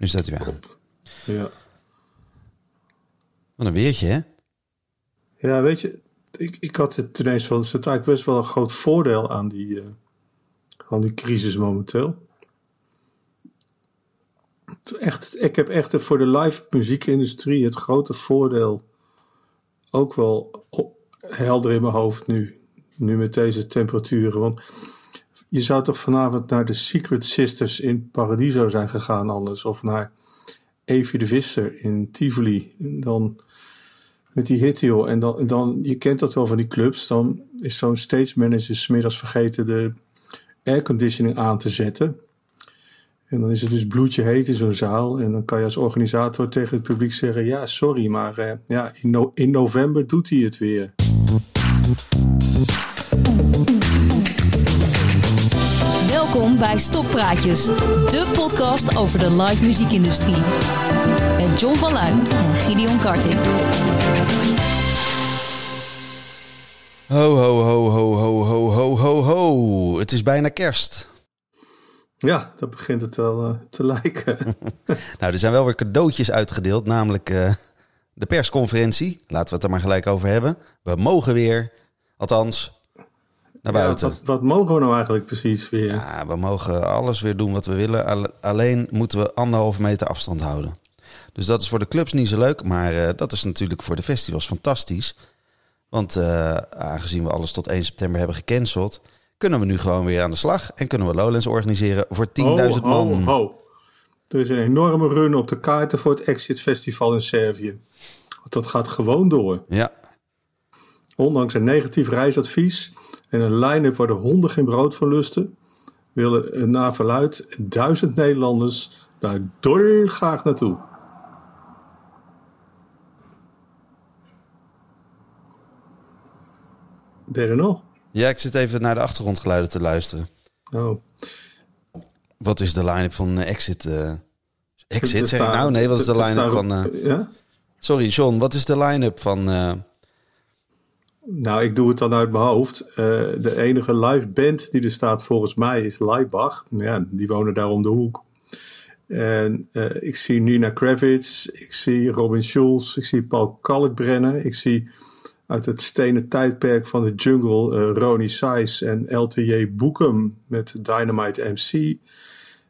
Nu staat hij weer aan. Ja. Wat een weertje, hè? Ja, weet je, ik, ik had het ineens wel, het is eigenlijk best wel een groot voordeel aan die, eh, aan die crisis momenteel. Echt, ik heb echt voor de live muziekindustrie het grote voordeel ook wel helder in mijn hoofd nu. Nu met deze temperaturen. Want je zou toch vanavond naar de Secret Sisters in Paradiso zijn gegaan anders. Of naar Evie de Visser in Tivoli. En dan met die hit, joh. En dan, dan, je kent dat wel van die clubs. Dan is zo'n stage manager 's middags vergeten de airconditioning aan te zetten. En dan is het dus bloedje heet in zo'n zaal. En dan kan je als organisator tegen het publiek zeggen: Ja, sorry, maar eh, ja, in november doet hij het weer. Welkom bij Stoppraatjes, de podcast over de live muziekindustrie. Met John van Luijn en Gideon Karting. Ho, ho, ho, ho, ho, ho, ho, ho, ho. Het is bijna kerst. Ja, dat begint het wel eh, te lijken. Nou, er zijn wel weer cadeautjes uitgedeeld, namelijk eh, de persconferentie. Laten we het er maar gelijk over hebben. We mogen weer, althans, naar Ja, wat, wat mogen we nou eigenlijk precies weer? Ja, we mogen alles weer doen wat we willen. Al- Alleen moeten we anderhalve meter afstand houden. Dus dat is voor de clubs niet zo leuk. Maar eh, dat is natuurlijk voor de festivals fantastisch. Want eh, aangezien we alles tot 1 september hebben gecanceld... kunnen we nu gewoon weer aan de slag. En kunnen we Lowlands organiseren voor 10.000 Ho, ho, man. ho. Er is een enorme run op de kaarten voor het Exit Festival in Servië. Want dat gaat gewoon door. Ja, Ondanks een negatief reisadvies en een line-up waar de honden geen brood van lusten, willen eh, naar verluid duizend Nederlanders daar dolgraag naartoe. Ben er nog? ja, ik zit even naar de achtergrondgeluiden te luisteren. Oh. Wat is de line-up van eh, Exit? eh? Exit, zeg ik nou? Nee, wat is de line-up van... Ja? Sorry, John, wat is de line-up van... Nou, ik doe het dan uit mijn hoofd. Eh, de enige live band die er staat volgens mij is Leibach. Ja, die wonen daar om de hoek. En eh, ik zie Nina Kravitz, ik zie Robin Schulz, ik zie Paul Kalkbrenner. Ik zie uit het stenen tijdperk van de jungle eh, Ronnie Size en LTJ Boekum met Dynamite MC.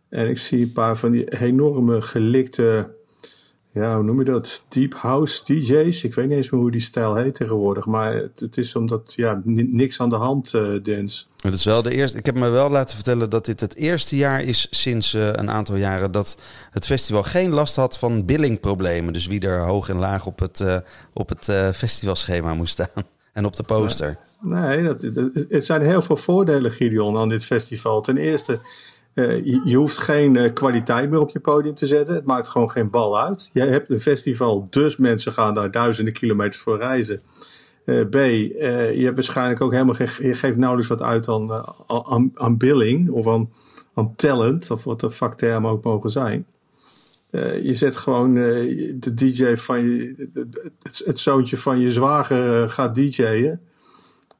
En ik zie een paar van die enorme gelikte, ja, hoe noem je dat? Deep House DJ's. Ik weet niet eens meer hoe die stijl heet tegenwoordig. Maar het, het is omdat, ja, ni- niks aan de hand eh dance. Het is wel de eerste. Ik heb me wel laten vertellen dat dit het eerste jaar is sinds eh, een aantal jaren dat het festival geen last had van billingproblemen. Dus wie er hoog en laag op het, eh, op het festivalschema moest staan en op de poster. Nee, dat, dat- er zijn heel veel voordelen, Gideon, aan dit festival. Ten eerste, eh, je, hoeft geen eh, kwaliteit meer op je podium te zetten. Het maakt gewoon geen bal uit. Je hebt een festival, dus mensen gaan daar duizenden kilometers voor reizen. Eh, B, je hebt waarschijnlijk ook helemaal geen, je geeft nauwelijks wat uit aan, aan, billing of aan, aan talent, of wat de vaktermen ook mogen zijn. Je zet gewoon de DJ van je, het, het zoontje van je zwager gaat DJ'en.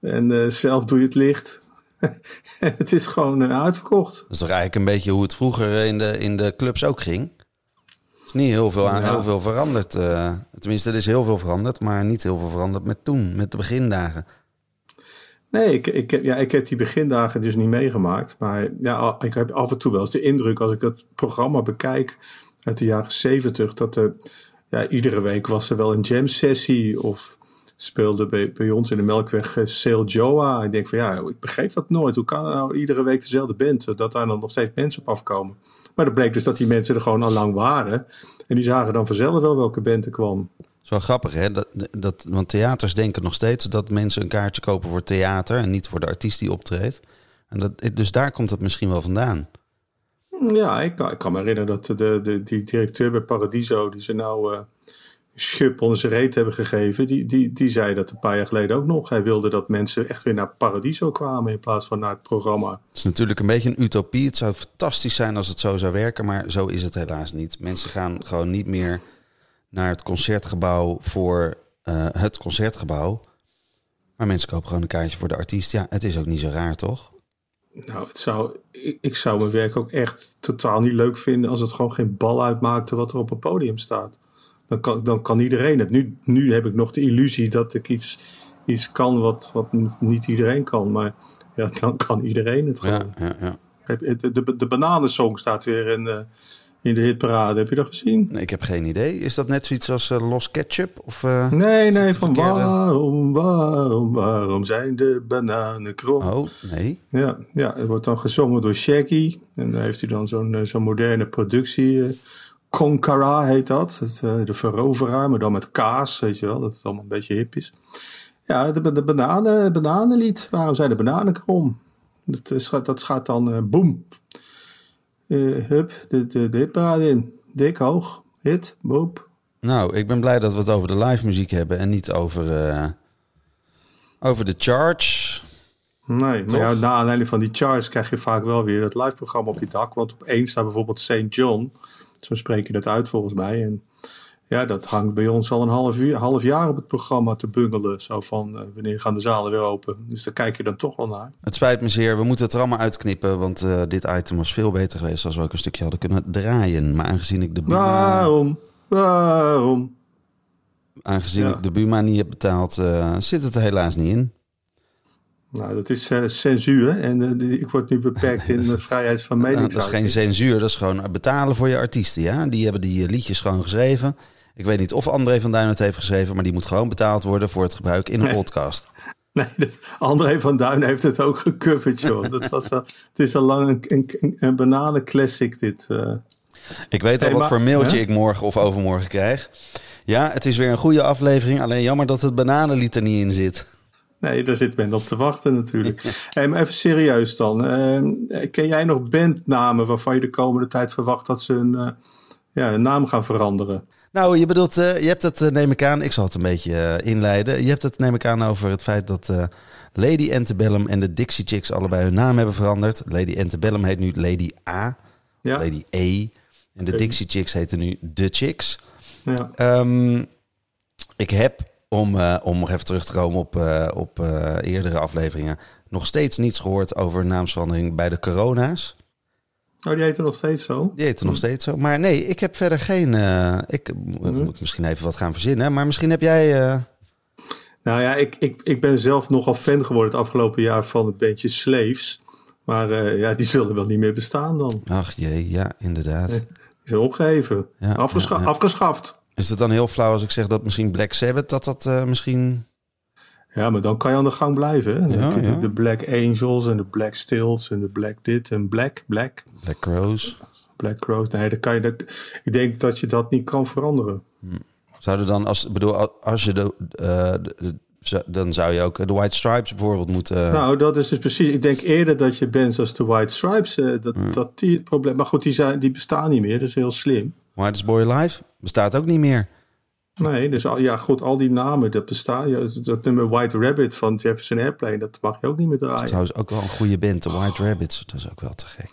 En zelf doe je het licht. Het is gewoon eh, uitverkocht. Dat is toch eigenlijk een beetje hoe het vroeger in de, in de clubs ook ging? Er is niet heel veel, aan, Ja. heel veel veranderd. eh. tenminste, er is heel veel veranderd, maar niet heel veel veranderd met toen, met de begindagen. Nee, ik, ik, heb, ja, ik heb die begindagen dus niet meegemaakt. Maar ja, ik heb af en toe wel eens de indruk als ik het programma bekijk uit de jaren zeventig. Dat er ja, iedere week was er wel een jam sessie of speelde bij, bij ons in de Melkweg uh, Sail Joa. Ik denk van ja, ik begreep dat nooit. Hoe kan er nou iedere week dezelfde band? Dat daar dan nog steeds mensen op afkomen. Maar dat bleek dus dat die mensen er gewoon al lang waren. En die zagen dan vanzelf wel welke band er kwam. Wel grappig, hè? Dat, dat, want theaters denken nog steeds dat mensen een kaartje kopen voor theater en niet voor de artiest die optreedt. En dat, dus daar komt het misschien wel vandaan. Ja, ik kan, ik kan me herinneren dat de, de, die directeur bij Paradiso, die ze nou eh schub onder zijn reet hebben gegeven, die, die, die zei dat een paar jaar geleden ook nog. Hij wilde dat mensen echt weer naar Paradiso kwamen in plaats van naar het programma. Het is natuurlijk een beetje een utopie. Het zou fantastisch zijn als het zo zou werken, maar zo is het helaas niet. Mensen gaan gewoon niet meer naar het concertgebouw voor uh, het concertgebouw. Maar mensen kopen gewoon een kaartje voor de artiest. Ja, het is ook niet zo raar, toch? Nou, het zou, ik, ik zou mijn werk ook echt totaal niet leuk vinden als het gewoon geen bal uitmaakte wat er op een podium staat. Dan kan, dan kan iedereen het. Nu, nu heb ik nog de illusie dat ik iets, iets kan wat, wat niet iedereen kan. Maar ja, dan kan iedereen het gewoon. ja, ja. De, de, de bananensong staat weer in, eh, in de hitparade. Heb je dat gezien? Nee, ik heb geen idee. Is dat net zoiets als eh, Los Ketchup? Of, eh, Nee, nee, van waarom, waarom, waarom zijn de bananen krom? Oh, nee. Ja, ja, het wordt dan gezongen door Shaggy. En dan heeft hij dan zo'n eh, zo'n moderne productie. Konkara heet dat. Het, eh, de veroveraar, maar dan met kaas, weet je wel. Dat het allemaal een beetje hip is. Ja, de, de bananen, bananenlied. Waarom zijn de bananen krom? Dat, is, dat gaat dan eh, boem. Eh, hup, de, de, de hitparade in. Dik hoog. Hit, boep. Nou, ik ben blij dat we het over de live muziek hebben en niet over, eh, over de charge. Nee, Toch? maar ja, na aanleiding van die charts krijg je vaak wel weer het live programma op je dak. Want op één staat bijvoorbeeld St. John. Zo spreek je dat uit volgens mij. En ja, dat hangt bij ons al een half, uur, half jaar op het programma te bungelen. Zo van, eh, wanneer gaan de zalen weer open? Dus daar kijk je dan toch wel naar. Het spijt me zeer, we moeten het er allemaal uitknippen, want eh, dit item was veel beter geweest als we ook een stukje hadden kunnen draaien. Maar aangezien ik de Buma, Waarom? Waarom? aangezien Ja. ik de Buma niet heb betaald, eh, zit het er helaas niet in. Nou, dat is eh, censuur. En eh, ik word nu beperkt in de vrijheid van Nou, meningsuiting. dat is geen censuur, dat is gewoon betalen voor je artiesten. Ja? Die hebben die eh, liedjes gewoon geschreven. Ik weet niet of André van Duin het heeft geschreven, maar die moet gewoon betaald worden voor het gebruik in een Nee. podcast. Nee, dat, André van Duin heeft het ook gecoverd, joh. Dat was al, het is al lang een, een, een bananenclassic, dit. eh. Ik weet al Hey, wat maar- voor mailtje hè? ik morgen of overmorgen krijg. Ja, het is weer een goede aflevering. Alleen jammer dat het bananenlied er niet in zit. Nee, daar zit men op te wachten natuurlijk. hey, maar even serieus dan. Eh, ken jij nog bandnamen waarvan je de komende tijd verwacht dat ze een, eh, ja, een naam gaan veranderen? Nou, je bedoelt, eh, je hebt het, eh, neem ik aan, ik zal het een beetje inleiden. Je hebt het, neem ik aan, over het feit dat Lady Antebellum en de Dixie Chicks allebei hun naam hebben veranderd. Lady Antebellum heet nu Lady A, Ja, Lady E. En de. Dixie Chicks heten nu The Chicks. ja. Ehm, ik heb, om, eh, om nog even terug te komen op, eh, op eh, eerdere afleveringen, nog steeds niets gehoord over naamsverandering bij de corona's. Oh, die heten nog steeds zo? Die heten nog steeds zo. Maar nee, ik heb verder geen. ik Mhm. moet misschien even wat gaan verzinnen. Maar misschien heb jij. Nou ja, ik, ik, ik ben zelf nogal fan geworden het afgelopen jaar van het bandje Slaves. Maar ja, die zullen wel niet meer bestaan dan. Ach jee, ja, inderdaad. Die zijn opgeheven. Ja, Afgescha- ja, ja. Afgeschaft. Is het dan heel flauw als ik zeg dat misschien Black Sabbath dat dat eh, misschien. Ja, maar dan kan je aan de gang blijven. Hè? Ja, ja. de Black Angels en de Black Stills en de Black dit en Black, Black. Black Crows. Black Crows. Nee, dan kan je dat, ik denk dat je dat niet kan veranderen. Zouden dan, als, bedoel, als je de. eh, de- de- zo- dan zou je ook de White Stripes bijvoorbeeld moeten. Nou, dat is dus precies. Ik denk eerder dat je bands als de White Stripes, eh, dat, dat die het probleem. Maar goed, die, zijn, die bestaan niet meer. Dat is heel slim. Whitest Boy Live bestaat ook niet meer. Nee, dus al, ja, goed, al die namen, dat bestaan. Ja, dat- nummer White Rabbit van Jefferson Airplane, dat mag je ook niet meer Dat is draaien. trouwens ook wel een goede band, de White Rabbits. Dat is ook wel te gek.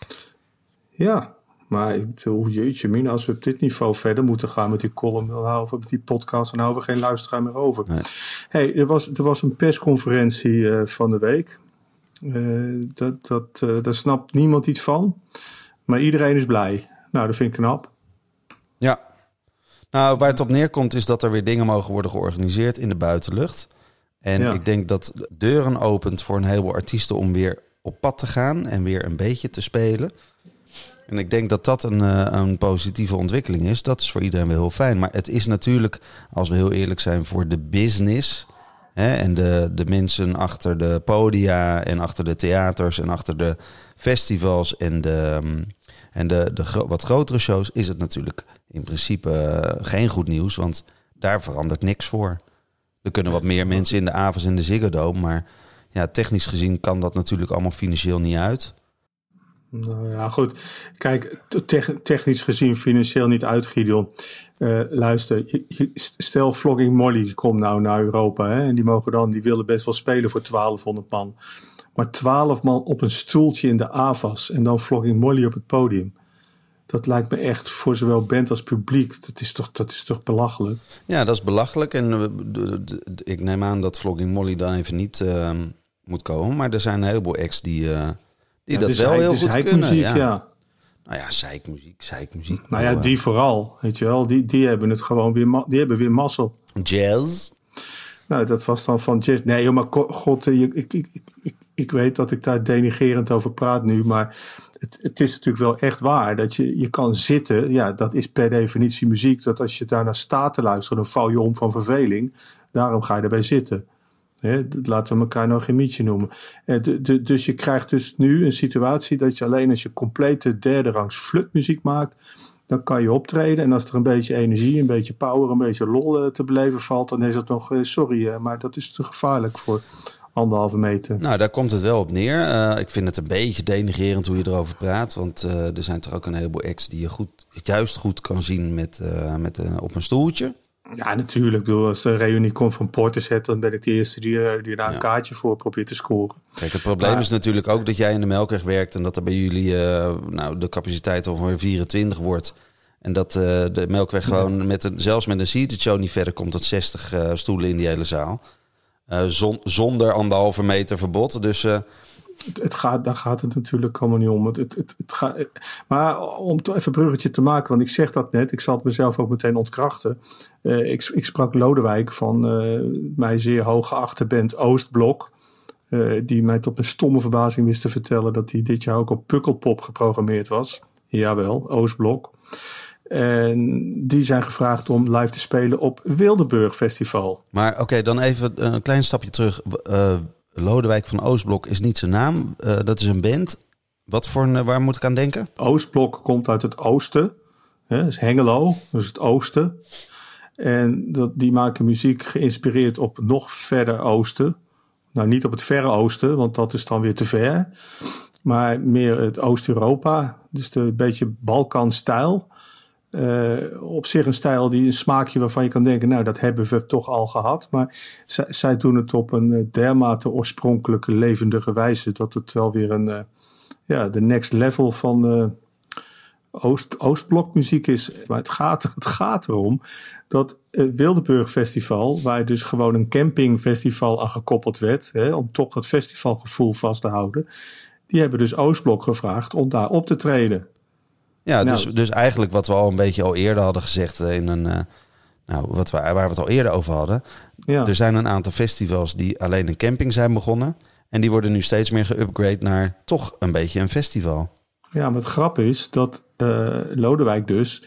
Ja, maar bedoel, jeetje mina, als we op dit niveau verder moeten gaan met die column, dan houden we met die podcast, dan houden we geen luisteraar meer over. Nee. Hey, er was, er was een persconferentie eh, van de week. Eh, dat, dat, eh, daar snapt niemand iets van, maar iedereen is blij. Nou, dat vind ik knap. Ja. Nou, waar het op neerkomt is dat er weer dingen mogen worden georganiseerd in de buitenlucht. En Ja. ik denk dat deuren opent voor een heleboel artiesten om weer op pad te gaan en weer een beetje te spelen. En ik denk dat dat een, eh, een positieve ontwikkeling is. Dat is voor iedereen wel heel fijn. Maar het is natuurlijk, als we heel eerlijk zijn, voor de business. Hè, en de, de mensen achter de podia en achter de theaters en achter de festivals en de, mm, en de, de wat grotere shows is het natuurlijk in principe eh, geen goed nieuws. Want daar verandert niks voor. Er kunnen wat meer mensen in de avonds in de Ziggo Dome. Maar ja, technisch gezien kan dat natuurlijk allemaal financieel niet uit. Nou ja, goed. Kijk, te- technisch gezien financieel niet uit, Gideon. Eh, luister, stel Vlogging Molly komt nou naar Europa. Hè, en die mogen dan, die willen best wel spelen voor 1200 man. Maar 12 man op een stoeltje in de AVAS en dan Vlogging Molly op het podium. Dat lijkt me echt voor zowel band als publiek. Dat is toch, dat is toch belachelijk? Ja, dat is belachelijk. En eh, ik neem aan dat Vlogging Molly dan even niet ehm, moet komen. Maar er zijn een heleboel acts die, eh, Die Ja, dat dus wel hij- heel dus goed hij kunnen. muziek, ja. ja. Nou ja, zeikmuziek, zeikmuziek. Nou ja, die vooral, weet je wel. Die, die hebben het gewoon weer, die hebben weer mazzel. eh, Jazz. Nou, dat was dan van jazz. Nee, joh, maar god, eh, je- ik, ik, ik, ik, ik weet dat ik daar denigerend over praat nu, maar het, het is natuurlijk wel echt waar dat je, je kan zitten. Ja, dat is per definitie muziek. Dat als je daarnaar staat te luisteren, dan val je om van verveling. Daarom ga je erbij zitten. Dat laten we elkaar nou geen mietje noemen. Eh, dus je krijgt dus nu een situatie dat je alleen als je complete derde rangs flutmuziek maakt, dan kan je optreden. En als er een beetje energie, een beetje power, een beetje lol eh, te beleven valt, dan is het nog, eh, sorry, maar dat is te gevaarlijk voor anderhalve meter. Nou, daar komt het wel op neer. Eh, ik vind het een beetje denigerend hoe je erover praat. Want eh, er zijn toch ook een heleboel acts die je goed, juist goed kan zien met, eh, met, op een stoeltje. Ja, natuurlijk. Ik bedoel, als de reunie komt van Portishead, dan ben ik de eerste die, die daar een kaartje voor probeert te scoren. Kijk, het probleem Maar- is natuurlijk ook dat jij in de Melkweg werkt en dat er bij jullie nou, de capaciteit ongeveer 24 wordt. En dat de Melkweg gewoon met een, zelfs met een seated show niet verder komt tot 60 eh, stoelen in die hele zaal. Eh, zon- zonder anderhalve meter verbod. Dus eh, Het, gaat, daar gaat het natuurlijk allemaal niet om. Het, het, het, gaat, maar om toch even een bruggetje te maken, want ik zeg dat net, ik zal het mezelf ook meteen ontkrachten. Eh, ik, ik sprak Lodewijk van eh, mij zeer hoog geachte band Oostblok. die mij tot mijn stomme verbazing wist te vertellen dat hij dit jaar ook op Pukkelpop geprogrammeerd was. Jawel, Oostblok. En die zijn gevraagd om live te spelen op Wildeburg Festival. Maar oké, dan even een klein stapje terug. Eh, Lodewijk van Oostblok is niet zijn naam. Eh, dat is een band. Wat voor een, eh, waar moet ik aan denken? Oostblok komt uit het oosten. Hè, dat is Hengelo, dat is het oosten. En dat, die maken muziek geïnspireerd op nog verder oosten. Nou, niet op het verre oosten, want dat is dan weer te ver. Maar meer het Oost-Europa. Dus de beetje Balkan-stijl. Eh, op zich een stijl die een smaakje waarvan je kan denken, nou dat hebben we toch al gehad. Maar zij, doen het op een eh, dermate oorspronkelijke, levendige wijze dat het wel weer een, eh, ja, de next level van eh, Oost, Oostblokmuziek is. Maar het gaat, het gaat erom dat het Wildeburg Festival, waar dus gewoon een campingfestival aan gekoppeld werd, hè, om toch het festivalgevoel vast te houden, die hebben dus Oostblok gevraagd om daar op te treden. Ja, Nou. dus, dus eigenlijk wat we al een beetje al eerder hadden gezegd eh, in een. eh, nou, wat we, waar we het al eerder over hadden. Ja. Er zijn een aantal festivals die alleen een camping zijn begonnen. En die worden nu steeds meer geupgrade naar toch een beetje een festival. Ja, maar het grap is dat eh, Lodewijk dus,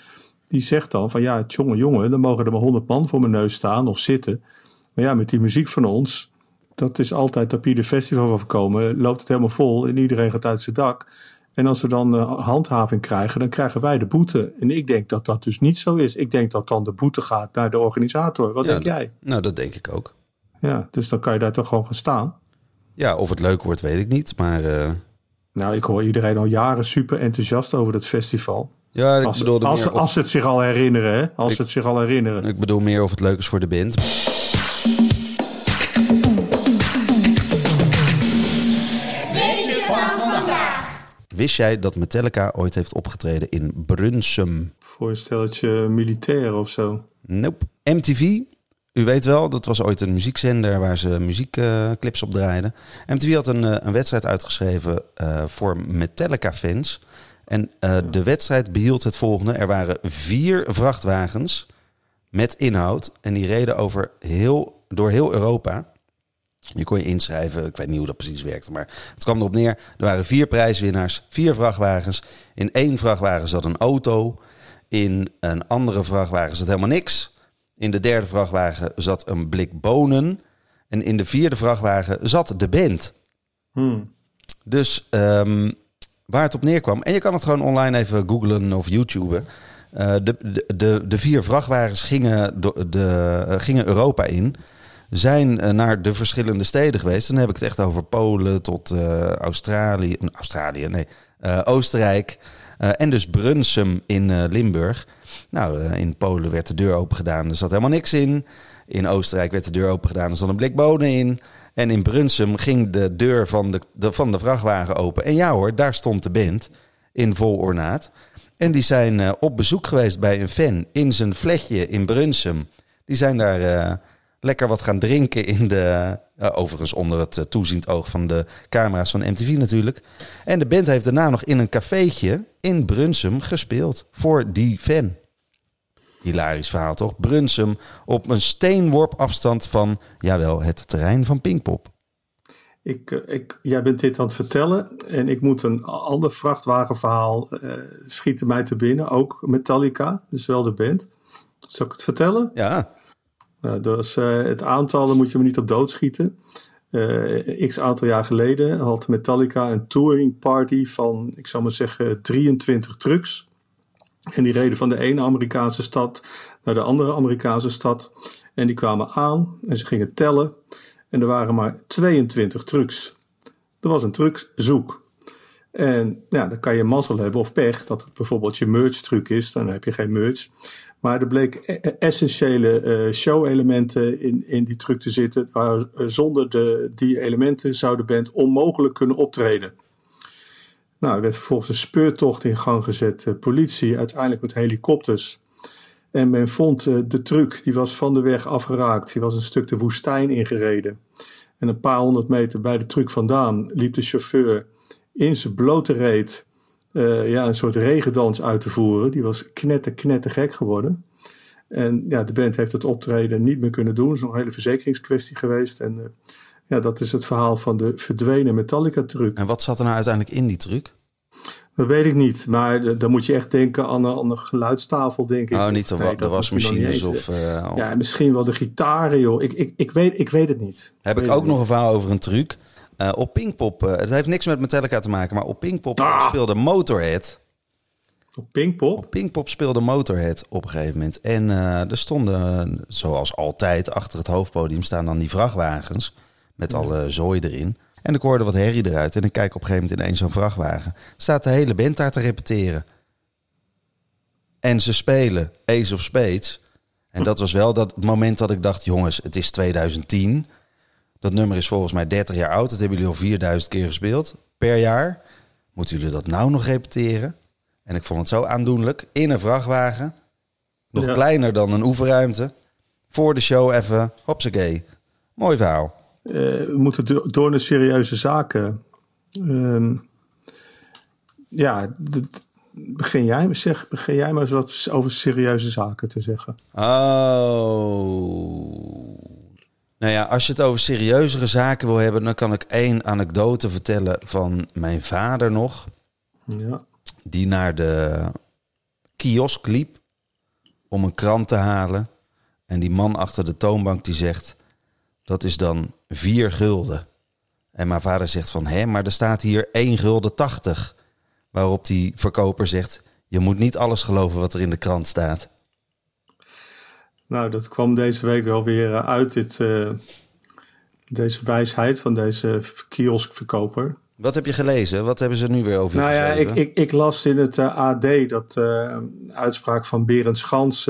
die zegt dan van ja, jongen, jongen, dan mogen er maar honderd man voor mijn neus staan of zitten. Maar ja, met die muziek van ons, dat is altijd op ieder festival waar we komen, loopt het helemaal vol en iedereen gaat uit zijn dak. En als we dan eh, handhaving krijgen, dan krijgen wij de boete. En ik denk dat dat dus niet zo is. Ik denk dat dan de boete gaat naar de organisator. Wat Ja, denk jij? Nou, dat denk ik ook. Ja, dus dan kan je daar toch gewoon gaan staan. Ja, of het leuk wordt, weet ik niet. Maar eh, Nou, ik hoor iedereen al jaren super enthousiast over dat festival. ja, ik Als, bedoelde als, meer of, als ze het zich al herinneren, hè? Als Ik- ze het zich al herinneren. ik bedoel meer of het leuk is voor de band. Wist jij dat Metallica ooit heeft opgetreden in Brunsum? Voor een stelletje militair of zo. Nope. MTV, u weet wel, dat was ooit een muziekzender waar ze muziekclips op draaiden. MTV had een, eh, een wedstrijd uitgeschreven eh, voor Metallica-fans. En eh, de wedstrijd behield het volgende. Er waren vier vrachtwagens met inhoud. En die reden over heel, door heel Europa. Je kon je inschrijven, ik weet niet hoe dat precies werkte, maar het kwam erop neer. Er waren vier prijswinnaars, vier vrachtwagens. In één vrachtwagen zat een auto. In een andere vrachtwagen zat helemaal niks. In de derde vrachtwagen zat een blik bonen. En in de vierde vrachtwagen zat de band. Hmm. Dus ehm, waar het op neerkwam. En je kan het gewoon online even googlen of YouTuben. Eh, de, de, de, de vier vrachtwagens gingen, de, eh, gingen Europa in. Zijn eh, naar de verschillende steden geweest. Dan heb ik het echt over Polen tot eh, Australië. Australië, nee. eh, Oostenrijk. en dus Brunsum in Limburg. Nou, in Polen werd de deur open gedaan. Er zat helemaal niks in. In Oostenrijk werd de deur open gedaan. Er zat een blik bonen in. En in Brunsum ging de deur van de, van de vrachtwagen open. En ja hoor, daar stond de band in vol ornaat. En die zijn op bezoek geweest bij een fan in zijn vletje in Brunsum. Die zijn daar lekker wat gaan drinken in de... eh, overigens onder het eh, toeziend oog van de camera's van MTV natuurlijk. En de band heeft daarna nog in een cafeetje in Brunsum gespeeld. Voor die fan. Hilarisch verhaal toch? Brunsum op een steenworp afstand van, jawel, het terrein van Pinkpop. Ik, eh, ik, jij bent dit aan het vertellen en ik moet een ander vrachtwagenverhaal eh schieten mij te binnen. Ook Metallica, dus wel de band. Zal ik het vertellen? Ja, Nou, dat eh, het aantal, daar moet je me niet op doodschieten. Eh x aantal jaar geleden had Metallica een touring party van, ik zou maar zeggen, 23 trucks. En die reden van de ene Amerikaanse stad naar de andere Amerikaanse stad. En die kwamen aan en ze gingen tellen. En er waren maar 22 trucks. Er was een truckzoek. En ja, dan kan je mazzel hebben of pech dat het bijvoorbeeld je merch truc is. Dan heb je geen merch. Maar er bleken e- essentiële eh, show-elementen in, in die truc te zitten. Waar eh, zonder de, die elementen zou de band onmogelijk kunnen optreden. Nou, er werd vervolgens een speurtocht in gang gezet. eh, politie, uiteindelijk met helikopters. En men vond de truck, die was van de weg afgeraakt. Die was een stuk de woestijn ingereden. En een paar honderd meter bij de truck vandaan liep de chauffeur in zijn blote reet eh, ja, een soort regendans uit te voeren. Die was knetter, knetter gek geworden. En ja, de band heeft het optreden niet meer kunnen doen. Het is nog een hele verzekeringskwestie geweest. En eh, ja, dat is het verhaal van de verdwenen Metallica-truc. en wat zat er nou uiteindelijk in die truc? Dat weet ik niet, maar eh, dan moet je echt denken aan een, aan een geluidstafel, denk ik. Oh, niet Nee, wa- de wasmachines of... Ja, misschien wel de gitaren, joh. Ik, ik, ik, weet, ik weet het niet. Heb ik ook nog een verhaal over een truc. Eh, op Pinkpop, eh, het heeft niks met Metallica te maken, maar op Pinkpop Ah! speelde Motorhead. Op Pinkpop? Op Pinkpop speelde Motorhead op een gegeven moment. En eh, er stonden, zoals altijd, achter het hoofdpodium staan dan die vrachtwagens. Met alle zooi erin. En ik hoorde wat herrie eruit. En ik kijk op een gegeven moment in één zo'n vrachtwagen. Staat de hele band daar te repeteren. En ze spelen Ace of Spades. En dat was wel dat moment dat ik dacht... jongens, het is 2010. Dat nummer is volgens mij 30 jaar oud. Dat hebben jullie al 4000 keer gespeeld per jaar. Moeten jullie dat nou nog repeteren? En ik vond het zo aandoenlijk. In een vrachtwagen. Nog Ja. kleiner dan een oefenruimte. Voor de show even. Hopsakee. Mooi verhaal. Eh, we moeten do- door naar serieuze zaken. Ehm, ja, begin jij, zeg, begin jij maar eens wat over serieuze zaken te zeggen. Oh. Nou ja, als je het over serieuzere zaken wil hebben... dan kan ik één anekdote vertellen van mijn vader nog. Ja. Die naar de kiosk liep om een krant te halen. En die man achter de toonbank die zegt... dat is dan vier gulden. En mijn vader zegt van... hé, maar er staat hier 1 gulden 80. Waarop die verkoper zegt... je moet niet alles geloven wat er in de krant staat. Nou, dat kwam deze week wel weer eh, uit, dit, eh, deze wijsheid van deze kioskverkoper. Wat heb je gelezen? Wat hebben ze nu weer over Nou ja, ik, ik, ik las in het eh, AD dat uitspraak van Berend Schans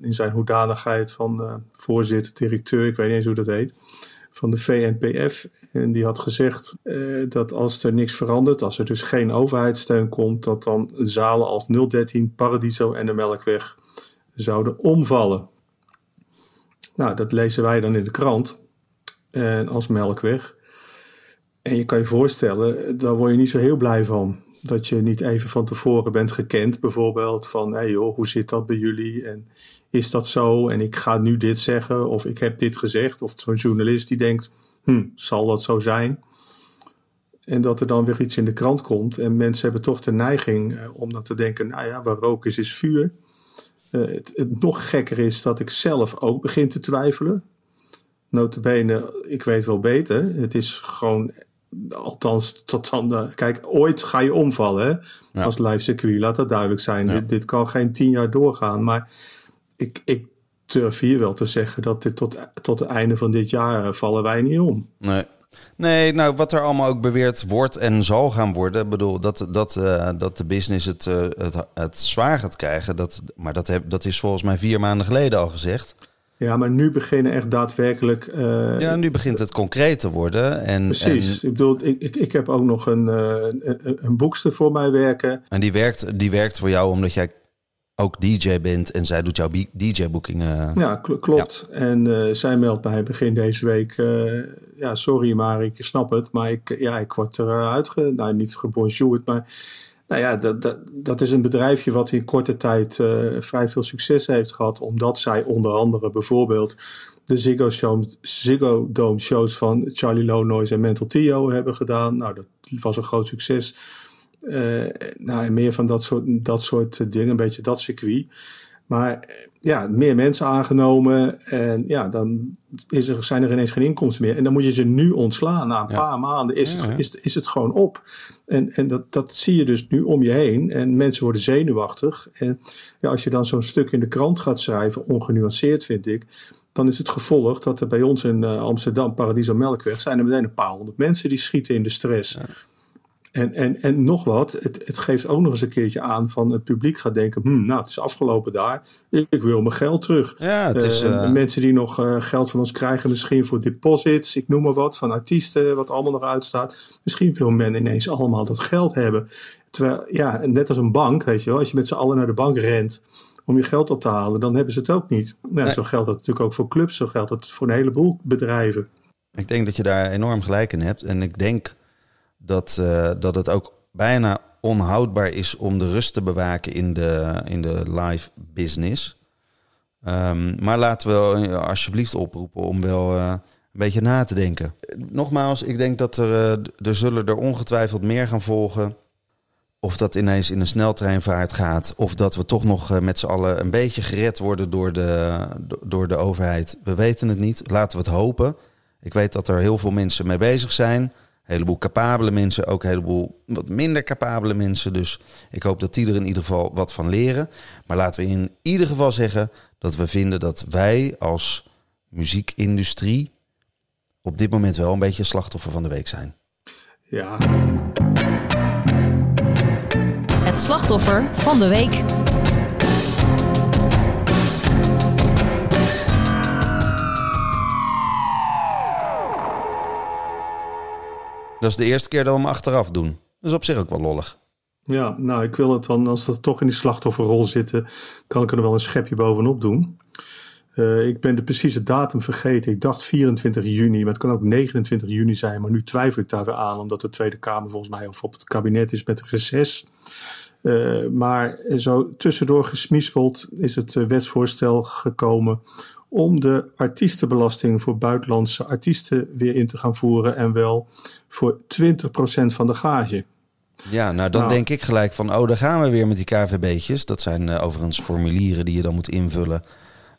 in zijn hoedanigheid van voorzitter, directeur, ik weet niet eens hoe dat heet, van de VNPF. En die had gezegd dat als er niks verandert, als er dus geen overheidssteun komt, dat dan zalen als 013, Paradiso en de Melkweg zouden omvallen. Nou, dat lezen wij dan in de krant en als Melkweg. En je kan je voorstellen, daar word je niet zo heel blij van. Dat je niet even van tevoren bent gekend, bijvoorbeeld van, hé hey joh, hoe zit dat bij jullie? En is dat zo? En ik ga nu dit zeggen, of ik heb dit gezegd. Of zo'n journalist die denkt, hm, zal dat zo zijn? En dat er dan weer iets in de krant komt. En mensen hebben toch de neiging eh, om dan te denken, nou ja, waar rook is, is vuur. Eh, het, het nog gekker is dat ik zelf ook begin te twijfelen. Notabene, ik weet wel beter. Het is gewoon, althans tot dan... de- kijk, ooit ga je omvallen hè? Ja. als live circuit. Laat dat duidelijk zijn. Ja. Dit, dit kan geen tien jaar doorgaan. Maar ik, ik durf hier wel te zeggen dat dit tot, tot het einde van dit jaar eh, vallen wij niet om. Nee. Nee, nou, wat er allemaal ook beweerd wordt en zal gaan worden. Ik bedoel, dat, dat, eh, dat de business het, eh, het, het zwaar gaat krijgen. Dat, maar dat, heb, dat is volgens mij vier maanden geleden al gezegd. Ja, maar nu beginnen echt daadwerkelijk... eh, Ja, nu begint het concreet te worden. En, Precies. En, Ik bedoel, ik, ik, ik heb ook nog een, een, een boekster voor mij werken. en die, werkt, die werkt voor jou omdat jij ook DJ bent en zij doet jouw DJ-boekingen. Ja, klopt. En uh, zij meldt mij begin deze week: uh, ja, sorry, maar ik snap het. Maar ik, ja, ik word eruit, ge, nou niet gebonjourd, maar nou ja, dat, dat, dat is een bedrijfje wat in korte tijd uh, vrij veel succes heeft gehad. Omdat zij onder andere bijvoorbeeld de Ziggo, show, Ziggo Dome shows van Charlie Lonois en Mental Tio hebben gedaan. Nou, dat was een groot succes. Uh, nou, en meer van dat soort, dat soort dingen, een beetje dat circuit. Maar ja, meer mensen aangenomen. En ja, dan is er, zijn er ineens geen inkomsten meer. En dan moet je ze nu ontslaan. Na een paar maanden is, het, is, is het gewoon op. En, en dat, dat zie je dus nu om je heen. En mensen worden zenuwachtig. En ja, als je dan zo'n stuk in de krant gaat schrijven, ongenuanceerd vind ik. Dan is het gevolg dat er bij ons in uh, Amsterdam, Paradiso Melkweg, zijn er meteen een paar honderd mensen die schieten in de stress. En, en, en nog wat, het, het geeft ook nog eens een keertje aan van het publiek gaat denken, hm, nou het is afgelopen daar, ik wil mijn geld terug. Ja, het is, uh, Mensen die nog uh, geld van ons krijgen, misschien voor deposits, ik noem maar wat, van artiesten, wat allemaal nog uitstaat. Misschien wil men ineens allemaal dat geld hebben. Terwijl, ja, net als een bank, weet je wel, als je met z'n allen naar de bank rent om je geld op te halen, dan hebben ze het ook niet. Nou, nee. Zo geldt dat natuurlijk ook voor clubs, zo geldt dat voor een heleboel bedrijven. Ik denk dat je daar enorm gelijk in hebt. En ik denk dat, uh, dat het ook bijna onhoudbaar is om de rust te bewaken in de, in de live business. Um, maar laten we alsjeblieft oproepen om wel uh, een beetje na te denken. Nogmaals, ik denk dat er, er zullen er ongetwijfeld meer gaan volgen. Of dat ineens in een sneltreinvaart gaat. Of dat we toch nog met z'n allen een beetje gered worden door de, door de overheid. We weten het niet. Laten we het hopen. Ik weet dat er heel veel mensen mee bezig zijn. Heleboel capabele mensen, ook een heleboel wat minder capabele mensen. Dus ik hoop dat die er in ieder geval wat van leren. Maar laten we in ieder geval zeggen dat we vinden dat wij als muziekindustrie op dit moment wel een beetje slachtoffer van de week zijn. Ja. Het slachtoffer van de week. Dat is de eerste keer dat we hem achteraf doen. Dat is op zich ook wel lollig. Ja, nou, ik wil het dan, als we toch in die slachtofferrol zitten, kan ik er wel een schepje bovenop doen. Uh, ik ben de precieze datum vergeten. Ik dacht 24 juni, maar het kan ook 29 juni zijn. Maar nu twijfel ik daar weer aan, omdat de Tweede Kamer volgens mij of op het kabinet is met een reces. Uh, maar zo tussendoor gesmispeld is het wetsvoorstel gekomen om de artiestenbelasting voor buitenlandse artiesten weer in te gaan voeren en wel voor 20% van de gage. Ja, nou dan nou, denk ik gelijk van, oh, daar gaan we weer met die KVB'tjes. Dat zijn uh, overigens formulieren die je dan moet invullen.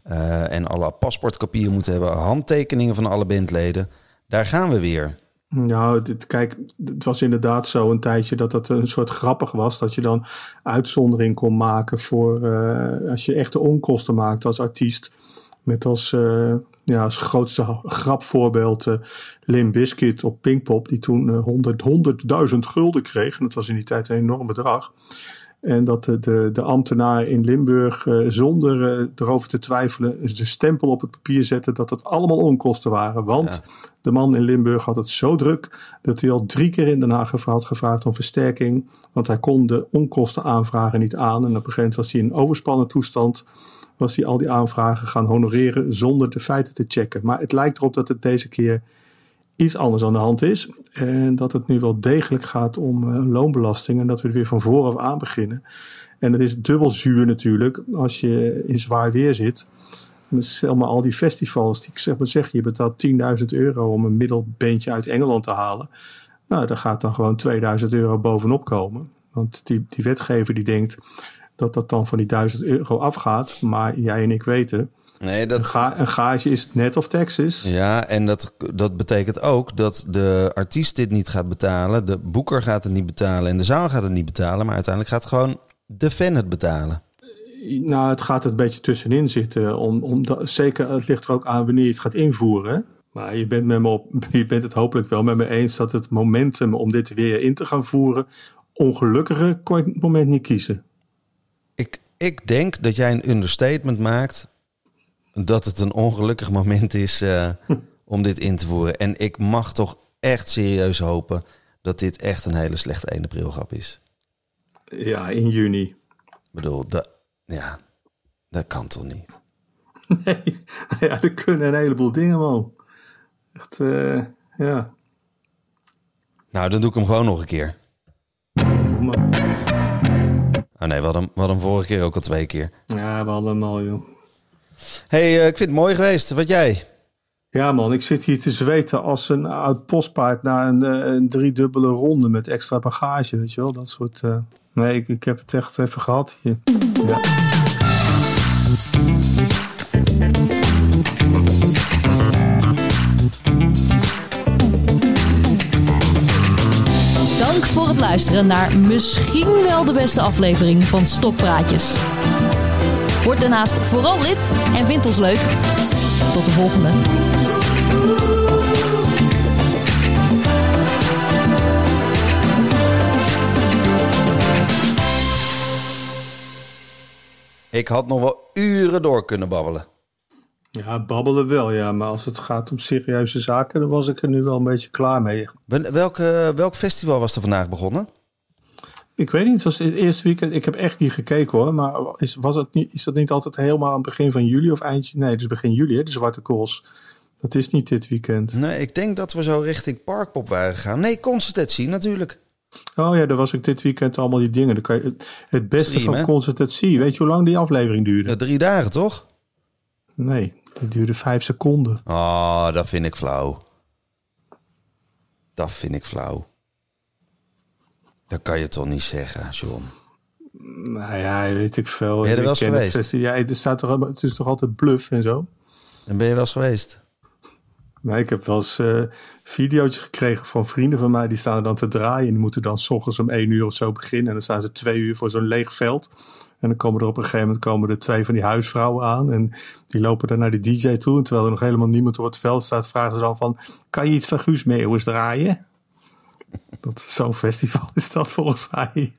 Uh, en alle paspoortkopieën moeten hebben, handtekeningen van alle bandleden. Daar gaan we weer. Nou, dit, kijk, het was inderdaad zo een tijdje dat dat een soort grappig was. Dat je dan uitzondering kon maken voor uh, als je echte onkosten maakt als artiest. Met als, uh, ja, als grootste grapvoorbeeld uh, Lim Biscuit op Pinkpop, die toen uh, 100, 100.000 gulden kreeg. En dat was in die tijd een enorm bedrag. En dat de, de, de ambtenaar in Limburg zonder erover te twijfelen de stempel op het papier zette dat het allemaal onkosten waren. Want ja. de man in Limburg had het zo druk dat hij al drie keer in Den Haag had gevraagd om versterking. Want hij kon de onkosten aanvragen niet aan. En op een gegeven moment was hij in overspannen toestand was hij al die aanvragen gaan honoreren zonder de feiten te checken. Maar het lijkt erop dat het deze keer iets anders aan de hand is. En dat het nu wel degelijk gaat om uh, loonbelasting. En dat we er weer van vooraf aan beginnen. En het is dubbel zuur natuurlijk als je in zwaar weer zit. Stel maar al die festivals, die ik zeg maar zeg, je betaalt 10.000 euro om een middelbeentje uit Engeland te halen. Nou, daar gaat dan gewoon 2000 euro bovenop komen. Want die, die wetgever die denkt, dat dat dan van die 1000 euro afgaat. Maar jij en ik weten. Nee, dat... een, ga een gage is net of taxes. Ja, en dat, dat betekent ook dat de artiest dit niet gaat betalen. De boeker gaat het niet betalen en de zaal gaat het niet betalen. Maar uiteindelijk gaat gewoon de fan het betalen. Nou, het gaat er een beetje tussenin zitten. Om, om zeker, het ligt er ook aan wanneer je het gaat invoeren. Maar je bent, met me op, je bent het hopelijk wel met me eens dat het momentum om dit weer in te gaan voeren. ongelukkiger kon je het moment niet kiezen. Ik, denk dat jij een understatement maakt dat het een ongelukkig moment is uh, om dit in te voeren. En ik mag toch echt serieus hopen dat dit echt een hele slechte 1 april grap is. Ja, in juni. Ik bedoel, de, Ja, dat kan toch niet? Nee, ja, er kunnen een heleboel dingen, man. Echt, eh, ja. Nou, dan doe ik hem gewoon nog een keer. Oh nee, we hadden, we hadden hem vorige keer ook al twee keer. Ja, we hadden hem al, joh. hey, eh, ik vind het mooi geweest. Wat jij? Ja, man, ik zit hier te zweten als een oud postpaard na een, eh, een driedubbele ronde met extra bagage, weet je wel? Dat soort. eh, Nee, ik, ik heb het echt even gehad hier. Ja. Luisteren naar misschien wel de beste aflevering van Stokpraatjes. Word daarnaast vooral lid en vind ons leuk. Tot de volgende. Ik had nog wel uren door kunnen babbelen. Ja, babbelen wel, ja. Maar als het gaat om serieuze zaken, dan was ik er nu wel een beetje klaar mee. Ben- Welke, welk festival was er vandaag begonnen? Ik weet niet, het was het eerste weekend. Ik heb echt niet gekeken hoor. Maar is, was het niet, is dat niet altijd helemaal aan het begin van juli of eindje? Nee, het is begin juli, hè, de Zwarte Kools. Dat is niet dit weekend. Nee, ik denk dat we zo richting Parkpop waren gegaan. Nee, concertatie natuurlijk. Oh ja, daar was ik dit weekend allemaal die dingen. Dan kan je, het, beste Stream, van hè? concertatie. Weet je hoe lang die aflevering duurde? Ja, drie dagen, toch? Nee, die duurde vijf seconden. Oh, dat vind ik flauw. Dat vind ik flauw. Dat kan je toch niet zeggen, John? Nou ja, weet ik veel. Ben je er wel eens het geweest? festi- Ja, het, staat toch, het is toch altijd bluff en zo? En ben je wel eens geweest? Nee, ik heb wel eens eh video's gekregen van vrienden van mij. Die staan dan te draaien. En die moeten dan s ochtends om één uur of zo beginnen. En dan staan ze twee uur voor zo'n leeg veld. En dan komen er op een gegeven moment komen er twee van die huisvrouwen aan. En die lopen dan naar de DJ toe. En terwijl er nog helemaal niemand op het veld staat, vragen ze dan van... Kan je iets van Guus Meeuwis draaien? Dat, Zo'n festival is dat volgens mij.